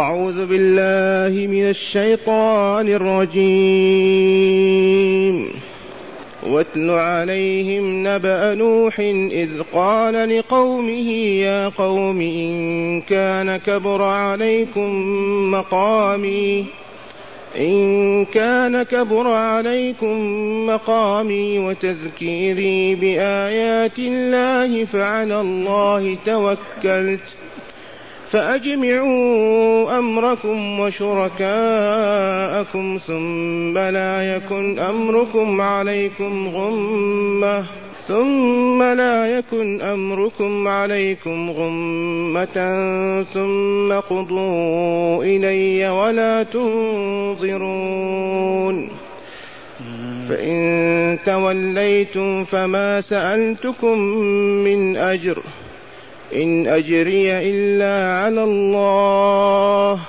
أعوذ بالله من الشيطان الرجيم. واتل عليهم نبأ نوح إذ قال لقومه يا قوم إن كان كبر عليكم مقامي إن كان كبر عليكم مقامي وتذكيري بآيات الله فعلى الله توكلت. فأجمعوا أمركم وشركاءكم ثم لا يكن أمركم عليكم غمة ثم لا يكن أمركم عليكم غمة ثم قضوا إلي ولا تنظرون فإن توليتم فما سألتكم من أجر ۖ إن أجري إلا على الله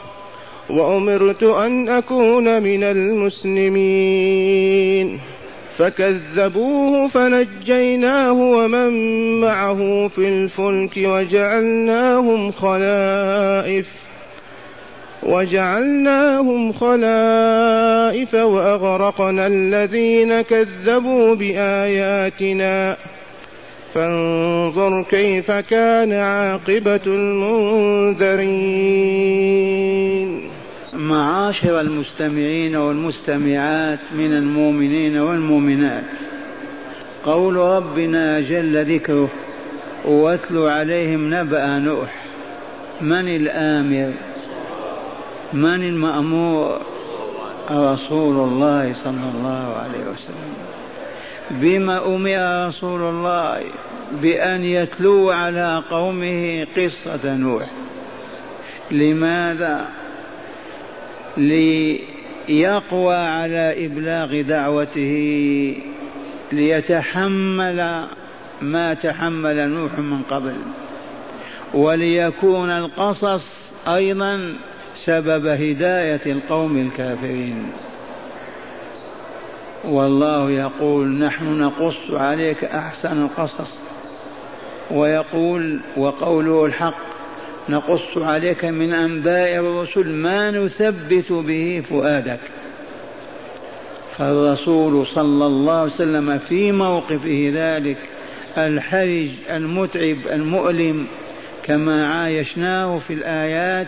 وأمرت أن أكون من المسلمين. فكذبوه فنجيناه ومن معه في الفلك وجعلناهم خلائف وجعلناهم خلائف وأغرقنا الذين كذبوا بآياتنا. فانظر كيف كان عاقبة المنذرين. معاشر المستمعين والمستمعات من المؤمنين والمؤمنات قول ربنا جل ذكره واتل عليهم نبأ نوح من الآمر؟ من المأمور؟ رسول الله صلى الله عليه وسلم. بما أمر رسول الله بأن يتلو على قومه قصة نوح. لماذا؟ ليقوى على إبلاغ دعوته ليتحمل ما تحمل نوح من قبل وليكون القصص أيضا سبب هداية القوم الكافرين. والله يقول نحن نقص عليك أحسن القصص ويقول وقوله الحق نقص عليك من أنباء الرسل ما نثبت به فؤادك فالرسول صلى الله عليه وسلم في موقفه ذلك الحرج المتعب المؤلم كما عايشناه في الآيات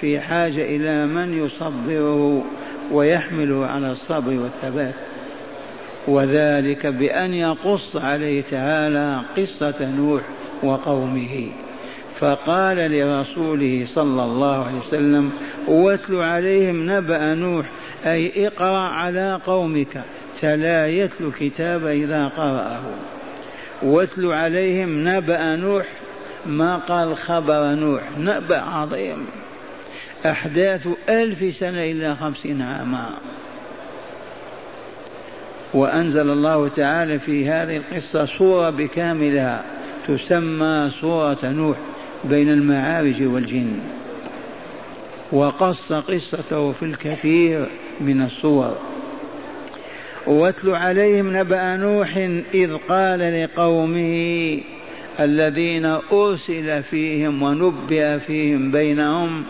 في حاجة إلى من يصبره ويحمله على الصبر والثبات وذلك بأن يقص عليه تعالى قصة نوح وقومه. فقال لرسوله صلى الله عليه وسلم واتل عليهم نبأ نوح أي اقرأ على قومك تلا يتلو الكتاب إذا قرأه. واتل عليهم نبأ نوح ما قال خبر نوح نبأ عظيم. أحداث ألف سنة إلا خمسين عاما. وأنزل الله تعالى في هذه القصة سورة بكاملها تسمى سورة نوح بين المعارج والجن. وقص قصته في الكثير من الصور. واتل عليهم نبأ نوح إذ قال لقومه الذين أرسل فيهم ونبئ فيهم بينهم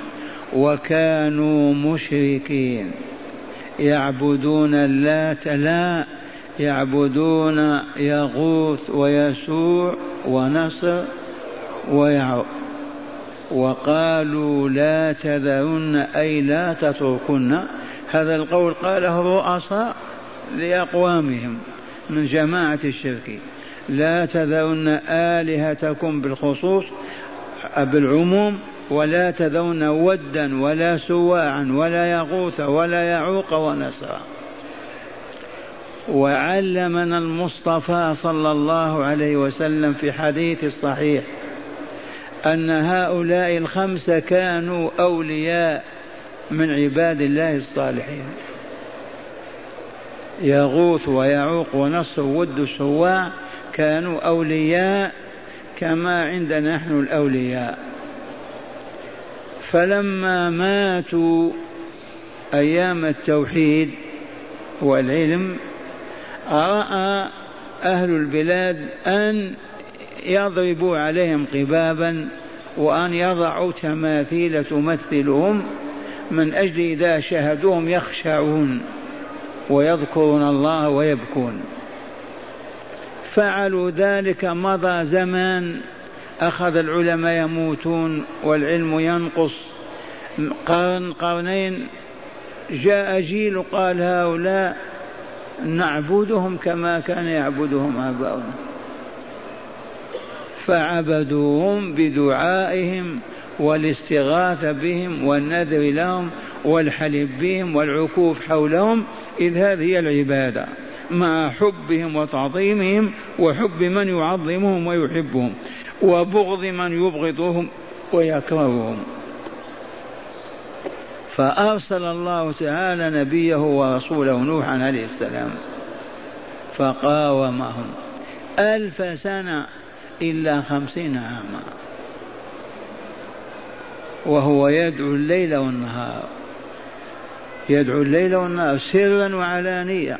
وكانوا مشركين. يعبدون اللات لا يعبدون يغوث ويسوع ونصر ويعوق وقالوا لا تذرن أي لا تتركن. هذا القول قاله الرؤساء لأقوامهم من جماعة الشرك. لا تذرن آلهتكم بالخصوص بالعموم ولا تذرن ودا ولا سواعا ولا يغوث ولا يعوق ونسرا. وعلمنا المصطفى صلى الله عليه وسلم في حديث الصحيح أن هؤلاء الخمسه كانوا أولياء من عباد الله الصالحين. يغوث ويعوق ونصر ود سواع كانوا أولياء كما عندنا نحن الأولياء. فلما ماتوا أيام التوحيد والعلم رأى أهل البلاد أن يضربوا عليهم قبابا وأن يضعوا تماثيل تمثلهم من أجل إذا شاهدوهم يخشعون ويذكرون الله ويبكون. فعلوا ذلك مضى زمان أخذ العلماء يموتون والعلم ينقص. قرن قرنين جاء جيل قال هؤلاء نعبدهم كما كان يعبدهم آباؤنا فعبدوهم بدعائهم والاستغاثة بهم والنذر لهم والحلف بهم والعكوف حولهم إذ هذه هي العبادة مع حبهم وتعظيمهم وحب من يعظمهم ويحبهم. وبغض من يبغضهم ويكرههم. فأرسل الله تعالى نبيه ورسوله نوحا عليه السلام فقاومهم ألف سنة إلا خمسين عاما. وهو يدعو الليل والنهار. يدعو الليل والنهار سرا وعلانية.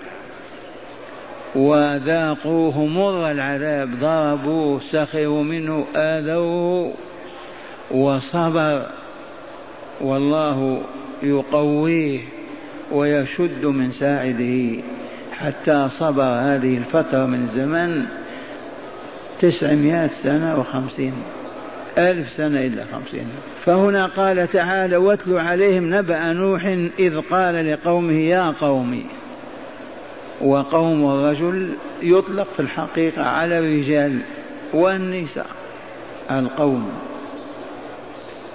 وذاقوه مر العذاب ضربوه سخروا منه آذوه وصبر. والله يقويه ويشد من ساعده. حتى صبر هذه الفترة من الزمن تسعمائة سنة وخمسين ألف سنة إلا خمسين. فهنا قال تعالى واتل عليهم نبأ نوح إذ قال لقومه يا قومي وقوم الرجل يطلق في الحقيقة على الرجال والنساء القوم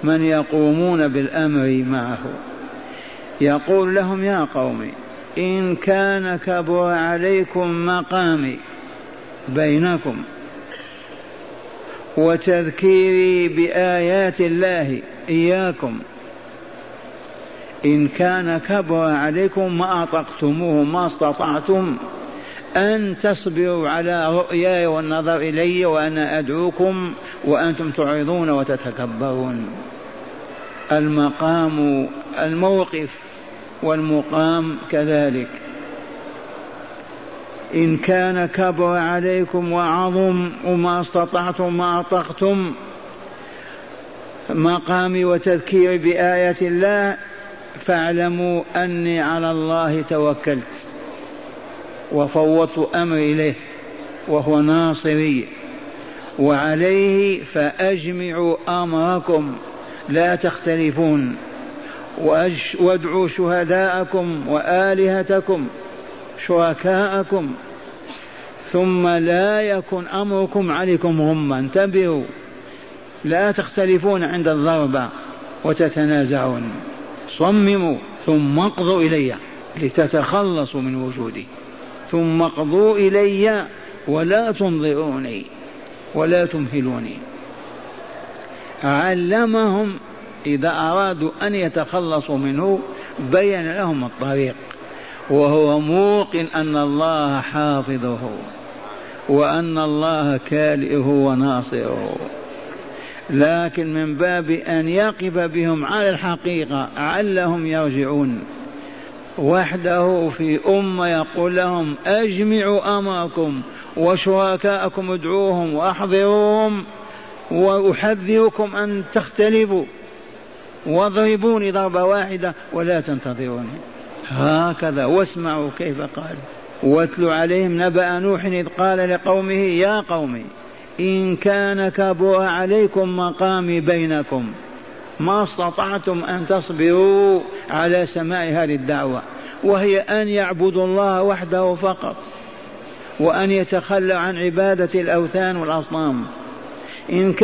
من يقومون بالأمر معه. يقول لهم يا قوم إن كان كبر عليكم مقامي بينكم وتذكيري بآيات الله إياكم إن كان كبر عليكم ما أطقتموه ما استطعتم أن تصبروا على رؤياي والنظر إلي وأنا أدعوكم وأنتم تعرضون وتتكبرون. المقام الموقف والمقام كذلك. إن كان كبر عليكم وعظم وما استطعتم ما أطقتم مقامي وتذكيري بآية الله فاعلموا أني على الله توكلت وفوضت أمري إليه وهو ناصري وعليه فأجمعوا أمركم لا تختلفون وادعوا شهداءكم وآلهتكم شركاءكم ثم لا يكن أمركم عليكم غما. انتبهوا لا تختلفون عند الضربة وتتنازعون. صمموا ثم اقضوا إلي لتتخلصوا من وجودي. ثم اقضوا إلي ولا تنظروني ولا تمهلوني. علمهم إذا أرادوا أن يتخلصوا منه بين لهم الطريق وهو موقن أن الله حافظه وأن الله كالئه وناصره. لكن من باب أن يقف بهم على الحقيقة علهم يرجعون. وحده في أمة يقول لهم أجمعوا أمركم وشركاءكم ادعوهم وأحضروهم وأحذركم أن تختلفوا. واضربوني ضربة واحدة ولا تنتظروني هكذا واسمعوا كيف قال. واتل عليهم نبأ نوح إذ قال لقومه يا قوم إن كان كبر عليكم مقامي بينكم. ما استطعتم أن تصبروا على سماع هذه الدعوة. وهي أن يعبدوا الله وحده فقط. وأن يتخلى عن عبادة الأوثان والأصنام. إن,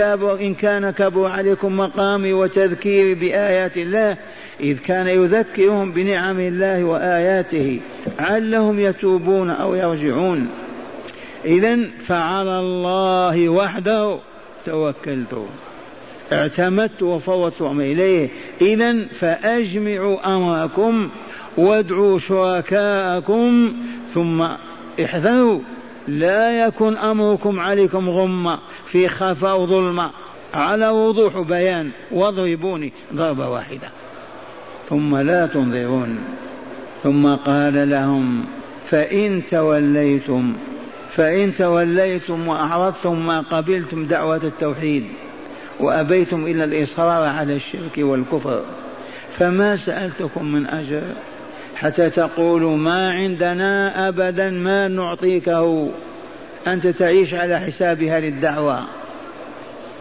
إن كان كبر عليكم مقامي وتذكيري بآيات الله إذ كان يذكرهم بنعم الله وآياته علهم يتوبون أو يرجعون. إذا فعلى الله وحده توكلت. اعتمدت وفوضت إليه. إذا فأجمعوا أمركم وادعوا شركاءكم ثم احذروا. لا يكن أمركم عليكم غمة في خفاء وظلمة على وضوح بيان. واضربوني ضربة واحدة. ثم لا تنظرون. ثم قال لهم فإن توليتم فإن توليتم وأعرضتم ما قبلتم دعوة التوحيد وأبيتم إلا الإصرار على الشرك والكفر فما سألتكم من أجر حتى تقولوا ما عندنا أبدا ما نعطيكه. أنت تعيش على حساب هذه الدعوة.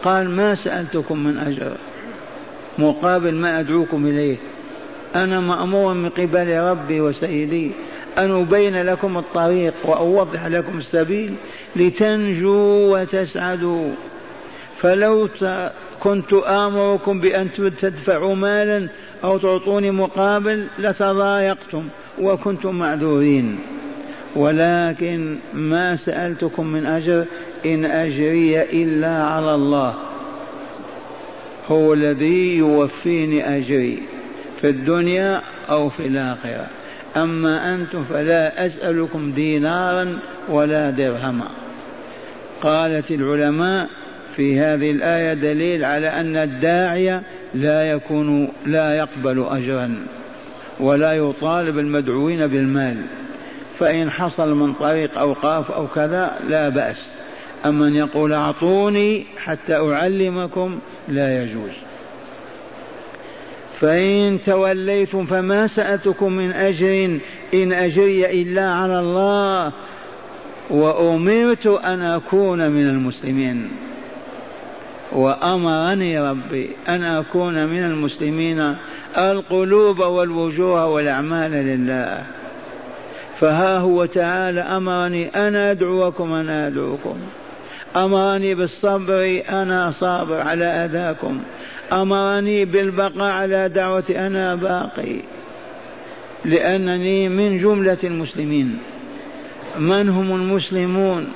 قال ما سألتكم من أجر؟ مقابل ما أدعوكم إليه. أنا مأمور من قبل ربي وسيدي. أن أبين لكم الطريق وأوضح لكم السبيل لتنجوا وتسعدوا. فلو كنت آمركم بأن تدفعوا مالا أو تعطوني مقابل لتضايقتم وكنتم معذورين. ولكن ما سألتكم من أجر إن أجري إلا على الله. هو الذي يوفيني أجري في الدنيا أو في الآخرة. أما أنتم فلا أسألكم دينارا ولا درهما. قالت العلماء في هذه الآية دليل على أن الداعية لا يكون لا يقبل أجرا ولا يطالب المدعوين بالمال. فإن حصل من طريق أوقاف أو كذا لا بأس. أما أن يقول أعطوني حتى أعلمكم لا يجوز. فإن توليتم فما سألتكم من أجر إن أجري إلا على الله وأمرت أن أكون من المسلمين. وأمرني ربي أن أكون من المسلمين. القلوب والوجوه والأعمال لله. فها هو تعالى أمرني أنا أدعوكم أنا أدعوكم. أمرني بالصبر أنا صابر على أذاكم. أمرني بالبقاء على دعوتي أنا باقي. لأنني من جملة المسلمين. من هم المسلمون؟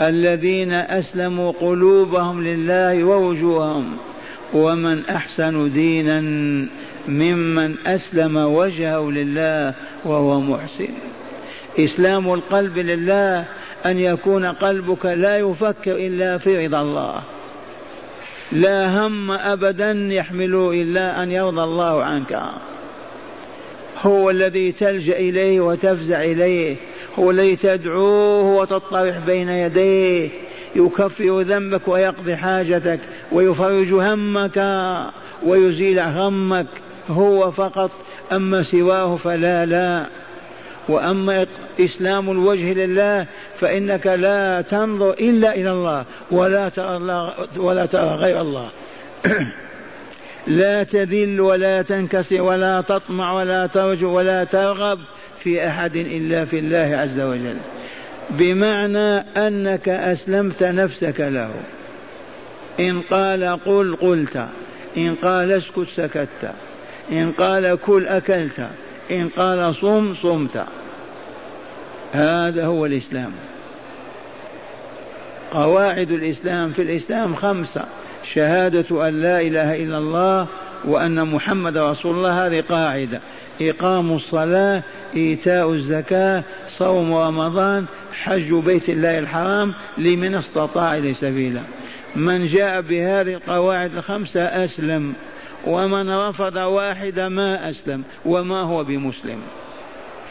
الذين أسلموا قلوبهم لله ووجوههم. ومن أحسن دينا ممن أسلم وجهه لله وهو محسن. إسلام القلب لله أن يكون قلبك لا يفكر إلا في رضا الله. لا هم أبدا يحمل إلا أن يرضى الله عنك. هو الذي تلجأ إليه وتفزع إليه. هو الذي تدعوه وتطرح بين يديه. يكفر ذنبك ويقضي حاجتك. ويفرج همك ويزيل غمك هو فقط أما سواه فلا لا. وأما إسلام الوجه لله فإنك لا تنظر إلا إلى الله ولا ترى الله ولا ترى غير الله. لا تذل ولا تنكسر ولا تطمع ولا ترجو ولا ترغب في أحد إلا في الله عز وجل. بمعنى أنك أسلمت نفسك له. إن قال قل قلت إن قال اسكت سكت إن قال كل أكلت إن قال صم صمت. هذا هو الإسلام. قواعد الإسلام في الإسلام خمسة شهادة أن لا إله إلا الله وأن محمد رسول الله هذه قاعدة. إقام الصلاة إيتاء الزكاة صوم رمضان حج بيت الله الحرام لمن استطاع إليه سبيلا. من جاء بهذه القواعد الخمسة أسلم. ومن رفض واحدة ما أسلم وما هو بمسلم.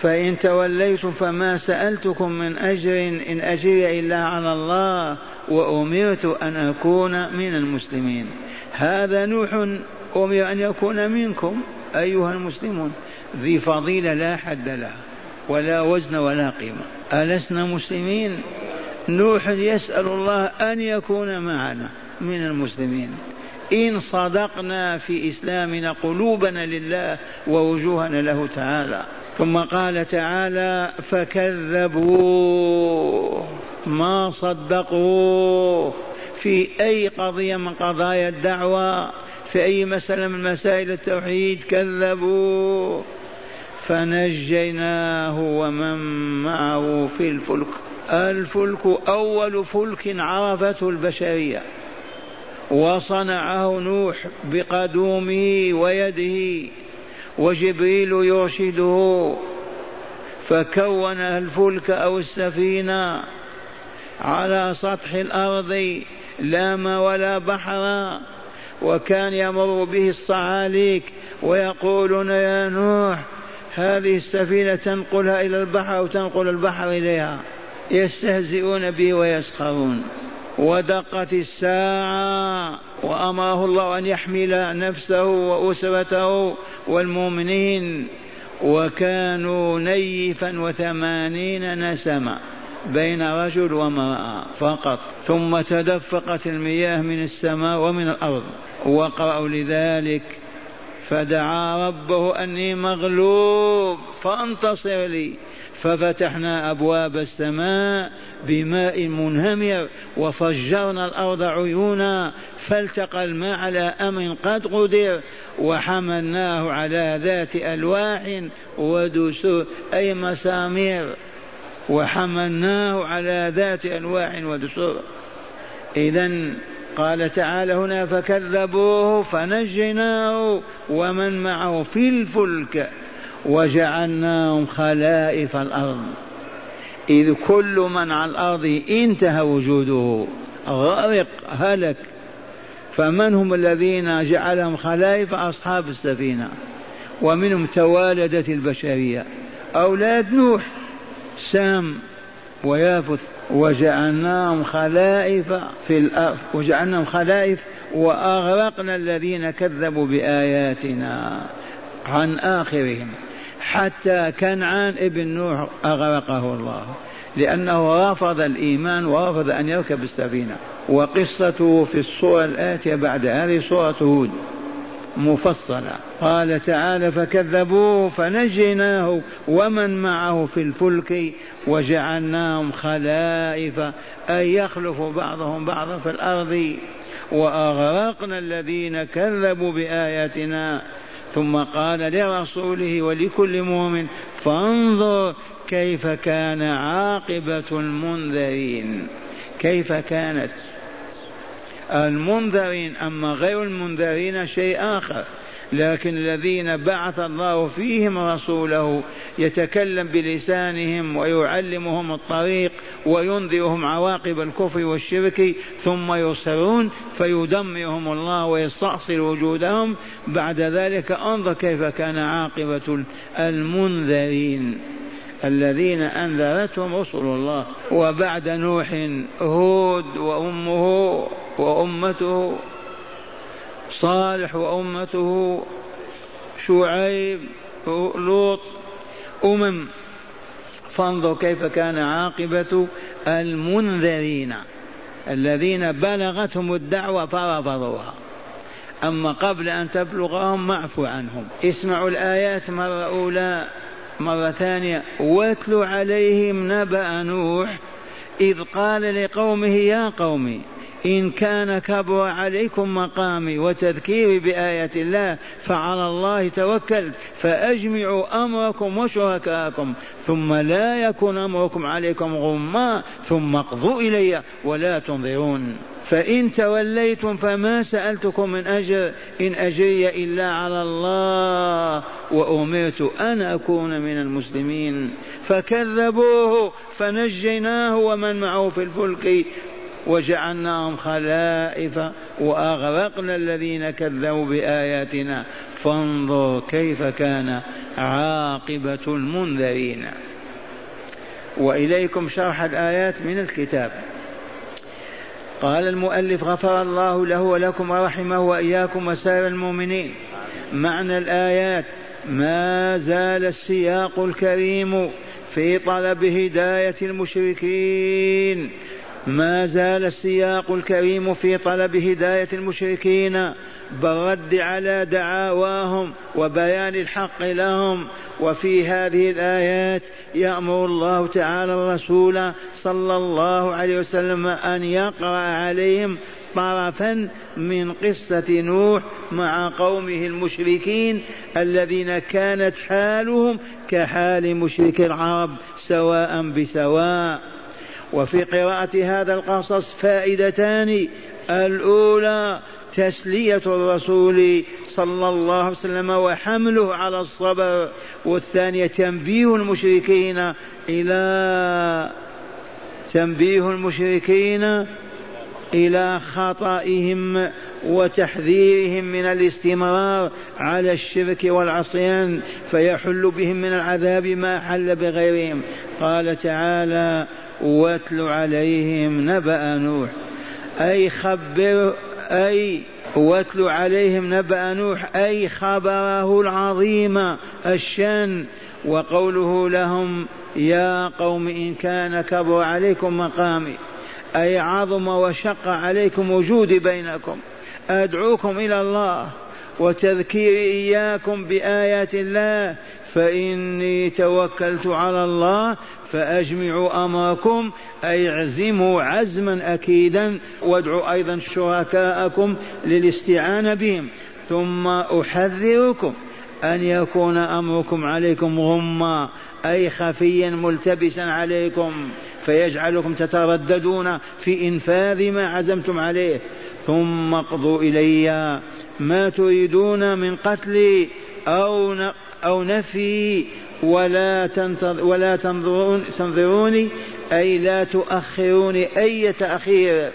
فإن توليتم فما سألتكم من أجر إن أجري إلا على الله وأمرت أن أكون من المسلمين. هذا نوح أمر أن يكون منكم أيها المسلمون. ذي فضيلة لا حد لها ولا وزن ولا قيمة. ألسنا مسلمين؟ نوح يسأل الله أن يكون معنا من المسلمين. إن صدقنا في إسلامنا قلوبنا لله ووجوهنا له تعالى. ثم قال تعالى فكذبوه ما صدقوه. في أي قضية من قضايا الدعوة في أي مسألة من مسائل التوحيد كذبوه. فنجيناه ومن معه في الفلك. الفلك أول فلك عرفته البشرية. وصنعه نوح بقدومه ويده وجبريل يرشده فكون الفلك أو السفينة على سطح الأرض لا ماء ولا بحر وكان يمر به الصعاليك ويقولون يا نوح هذه السفينة تنقلها إلى البحر أو تنقل البحر إليها؟ يستهزئون به ويسخرون. ودقت الساعة وأمره الله أن يحمل نفسه وأسرته والمؤمنين وكانوا نيفا وثمانين نسمة بين رجل وامرأة فقط. ثم تدفقت المياه من السماء ومن الأرض. وقرأوا لذلك. فدعا ربه أني مغلوب فانتصر لي. ففتحنا أبواب السماء بماء منهمر وفجرنا الأرض عيونا فالتقى الماء على أمر قد قدر وحملناه على ذات ألواح ودسور أي مسامير. وحملناه على ذات ألواح ودسور. إذا قال تعالى هنا فكذبوه فنجيناه ومن معه في الفلك. وجعلناهم خلائف الأرض. إذ كل من على الأرض انتهى وجوده. غرق هلك. فمن هم الذين جعلهم خلائف؟ أصحاب السفينة. ومنهم توالدت البشرية. أولاد نوح سام ويافث. وجعلناهم خلائف في الأرض. وجعلناهم خلائف وأغرقنا الذين كذبوا بآياتنا عن آخرهم. حتى كنعان ابن نوح أغرقه الله لأنه رفض الإيمان ورفض أن يركب السفينة. وقصته في الصورة الآتية بعد هذه صورة هود مفصلة. قال تعالى فكذبوه فنجيناه ومن معه في الفلك وجعلناهم خلائف أي يخلف بعضهم بعضا في الأرض. وأغرقنا الذين كذبوا بآياتنا ثم قال لرسوله ولكل مؤمن فانظر كيف كان عاقبة المنذرين. كيف كانت؟ المنذرين أما غير المنذرين شيء آخر. لكن الذين بعث الله فيهم رسوله يتكلم بلسانهم ويعلمهم الطريق وينذرهم عواقب الكفر والشرك ثم يصرون فيدمرهم الله ويستأصل وجودهم. بعد ذلك انظر كيف كان عاقبة المنذرين الذين أنذرتهم رسل الله. وبعد نوح هود وأمه وأمته صالح وأمته شعيب لوط أمم. فانظر كيف كان عاقبة المنذرين الذين بلغتهم الدعوة فرفضوها. أما قبل أن تبلغهم معفو عنهم. اسمعوا الآيات مرة أولى مرة ثانية. واتلوا عليهم نبأ نوح إذ قال لقومه يا قوم إن كان كبر عليكم مقامي وتذكيري بآيات الله فعلى الله توكلت فأجمعوا أمركم وشركاءكم ثم لا يكن أمركم عليكم غما ثم اقضوا إلي ولا تنظرون. فإن توليتم فما سألتكم من أجر إن أجري إلا على الله وأمرت أن أكون من المسلمين. فكذبوه فنجيناه ومن معه في الفلك وجعلناهم خلائف وأغرقنا الذين كذبوا بآياتنا. فانظر كيف كان عاقبة المنذرين. وإليكم شرح الآيات من الكتاب. قال المؤلف غفر الله له ولكم ورحمه وإياكم وسائر المؤمنين. معنى الآيات ما زال السياق الكريم في طلب هداية المشركين ما زال السياق الكريم في طلب هداية المشركين بالرد على دعاواهم وبيان الحق لهم. وفي هذه الآيات يأمر الله تعالى الرسول صلى الله عليه وسلم أن يقرأ عليهم طرفا من قصة نوح مع قومه المشركين الذين كانت حالهم كحال مشرك العرب سواء بسواء. وفي قراءة هذا القصص فائدتان. الأولى تسلية الرسول صلى الله عليه وسلم وحمله على الصبر. والثانية تنبيه المشركين إلى تنبيه المشركين إلى خطئهم وتحذيرهم من الاستمرار على الشرك والعصيان فيحل بهم من العذاب ما حل بغيرهم. قال تعالى واتل عليهم نبأ نوح. أي خبر أي واتل عليهم نبأ نوح. أي خبره العظيم الشان وقوله لهم يا قوم إن كان كبر عليكم مقامي. أي عظم وشق عليكم وجودي بينكم. أدعوكم إلى الله. وتذكير إياكم بآيات الله فإني توكلت على الله فأجمعوا أمركم أي اعزموا عزما أكيدا وادعوا أيضا شركاءكم للاستعانة بهم. ثم أحذركم أن يكون أمركم عليكم غما أي خفيا ملتبسا عليكم فيجعلكم تترددون في إنفاذ ما عزمتم عليه. ثم اقضوا إلي ما تريدون من قتلي أو أو نفي ولا تنتظر ولا تنظرون تنظروني أي لا تؤخروني أي تأخير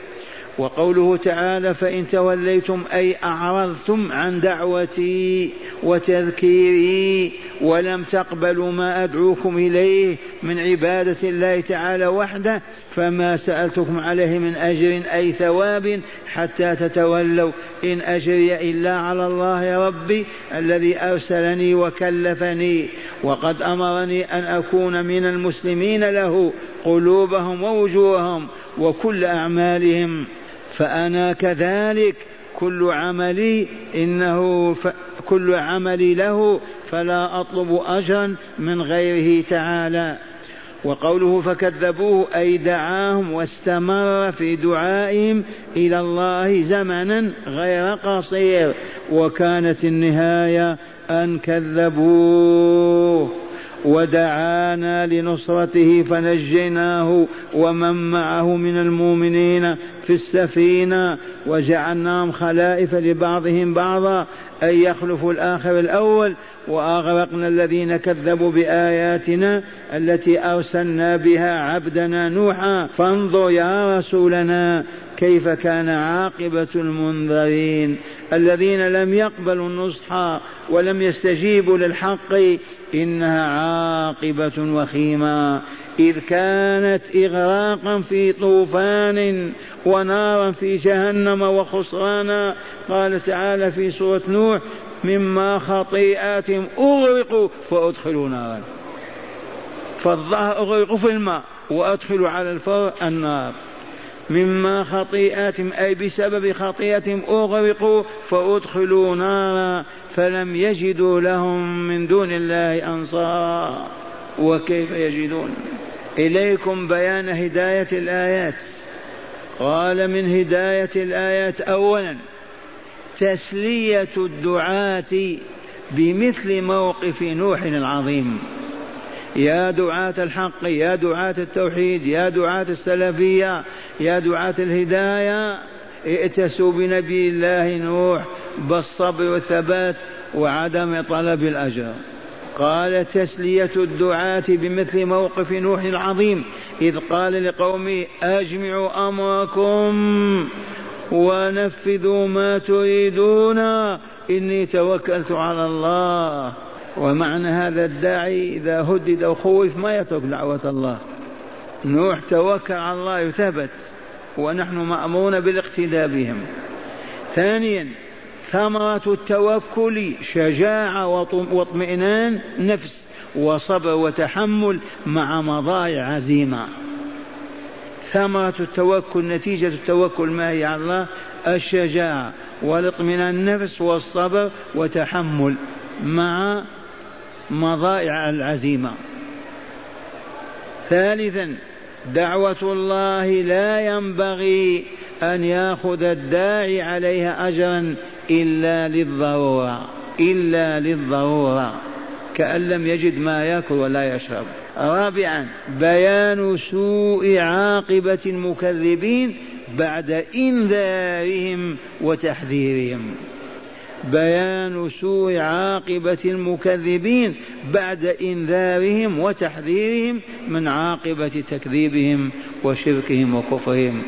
وقوله تعالى فإن توليتم أي أعرضتم عن دعوتي وتذكيري ولم تقبلوا ما أدعوكم إليه من عبادة الله تعالى وحده فما سألتكم عليه من أجر أي ثواب حتى تتولوا. إن أجري إلا على الله ربي الذي أرسلني وكلفني وقد أمرني أن أكون من المسلمين له قلوبهم ووجوههم وكل أعمالهم فأنا كذلك كل عملي إنه ف... كل عملي له فلا أطلب أجرا من غيره تعالى. وقوله فكذبوه أي دعاهم واستمر في دعائهم إلى الله زمنا غير قصير وكانت النهاية أن كذبوه. ودعانا لنصرته فنجيناه ومن معه من المؤمنين في السفينة وجعلناهم خلائف لبعضهم بعضا أن يخلفوا الآخر الأول. وأغرقنا الذين كذبوا بآياتنا التي أرسلنا بها عبدنا نوحا. فانظر يا رسولنا كيف كان عاقبة المنذرين الذين لم يقبلوا النصح ولم يستجيبوا للحق إنها عاقبة وخيمة. إذ كانت إغراقا في طوفان ونارا في جهنم وخسرانا. قال تعالى في سورة نوح مما خطيئاتهم أغرقوا فأدخلوا نارا. فالظهر أغرقوا في الماء وأدخلوا على الفور النار. مما خطيئاتهم أي بسبب خطيئتهم أغرقوا فأدخلوا نارا فلم يجدوا لهم من دون الله أنصارا وكيف يجدون؟ إليكم بيان هداية الآيات. قال من هداية الآيات أولا تسلية الدعاة بمثل موقف نوح العظيم. يا دعاة الحق يا دعاة التوحيد يا دعاة السلفية يا دعاة الهداية ائتسوا بنبي الله نوح بالصبر والثبات وعدم طلب الأجر. قال تسلية الدعاة بمثل موقف نوح العظيم إذ قال لقومه أجمعوا أمركم ونفذوا ما تريدون إني توكلت على الله. ومعنى هذا الداعي إذا هدد أو خوف ما يترك دعوة الله. نوح توكل على الله يثبت ونحن مأمورون بالاقتداء بهم. ثانيا ثمرة التوكل شجاعة واطمئنان نفس وصبر وتحمل مع مضايع عزيمة. ثمرة التوكل نتيجة التوكل ما هي على الله؟ الشجاعة والاطمئنان النفس والصبر وتحمل مع مضائع العزيمة. ثالثا دعوة الله لا ينبغي أن يأخذ الداعي عليها أجرا إلا للضرورة إلا للضرورة. كأن لم يجد ما يأكل ولا يشرب. رابعا بيان سوء عاقبة المكذبين بعد إنذارهم وتحذيرهم. بيان سوء عاقبة المكذبين بعد إنذارهم وتحذيرهم من عاقبة تكذيبهم وشركهم وكفرهم.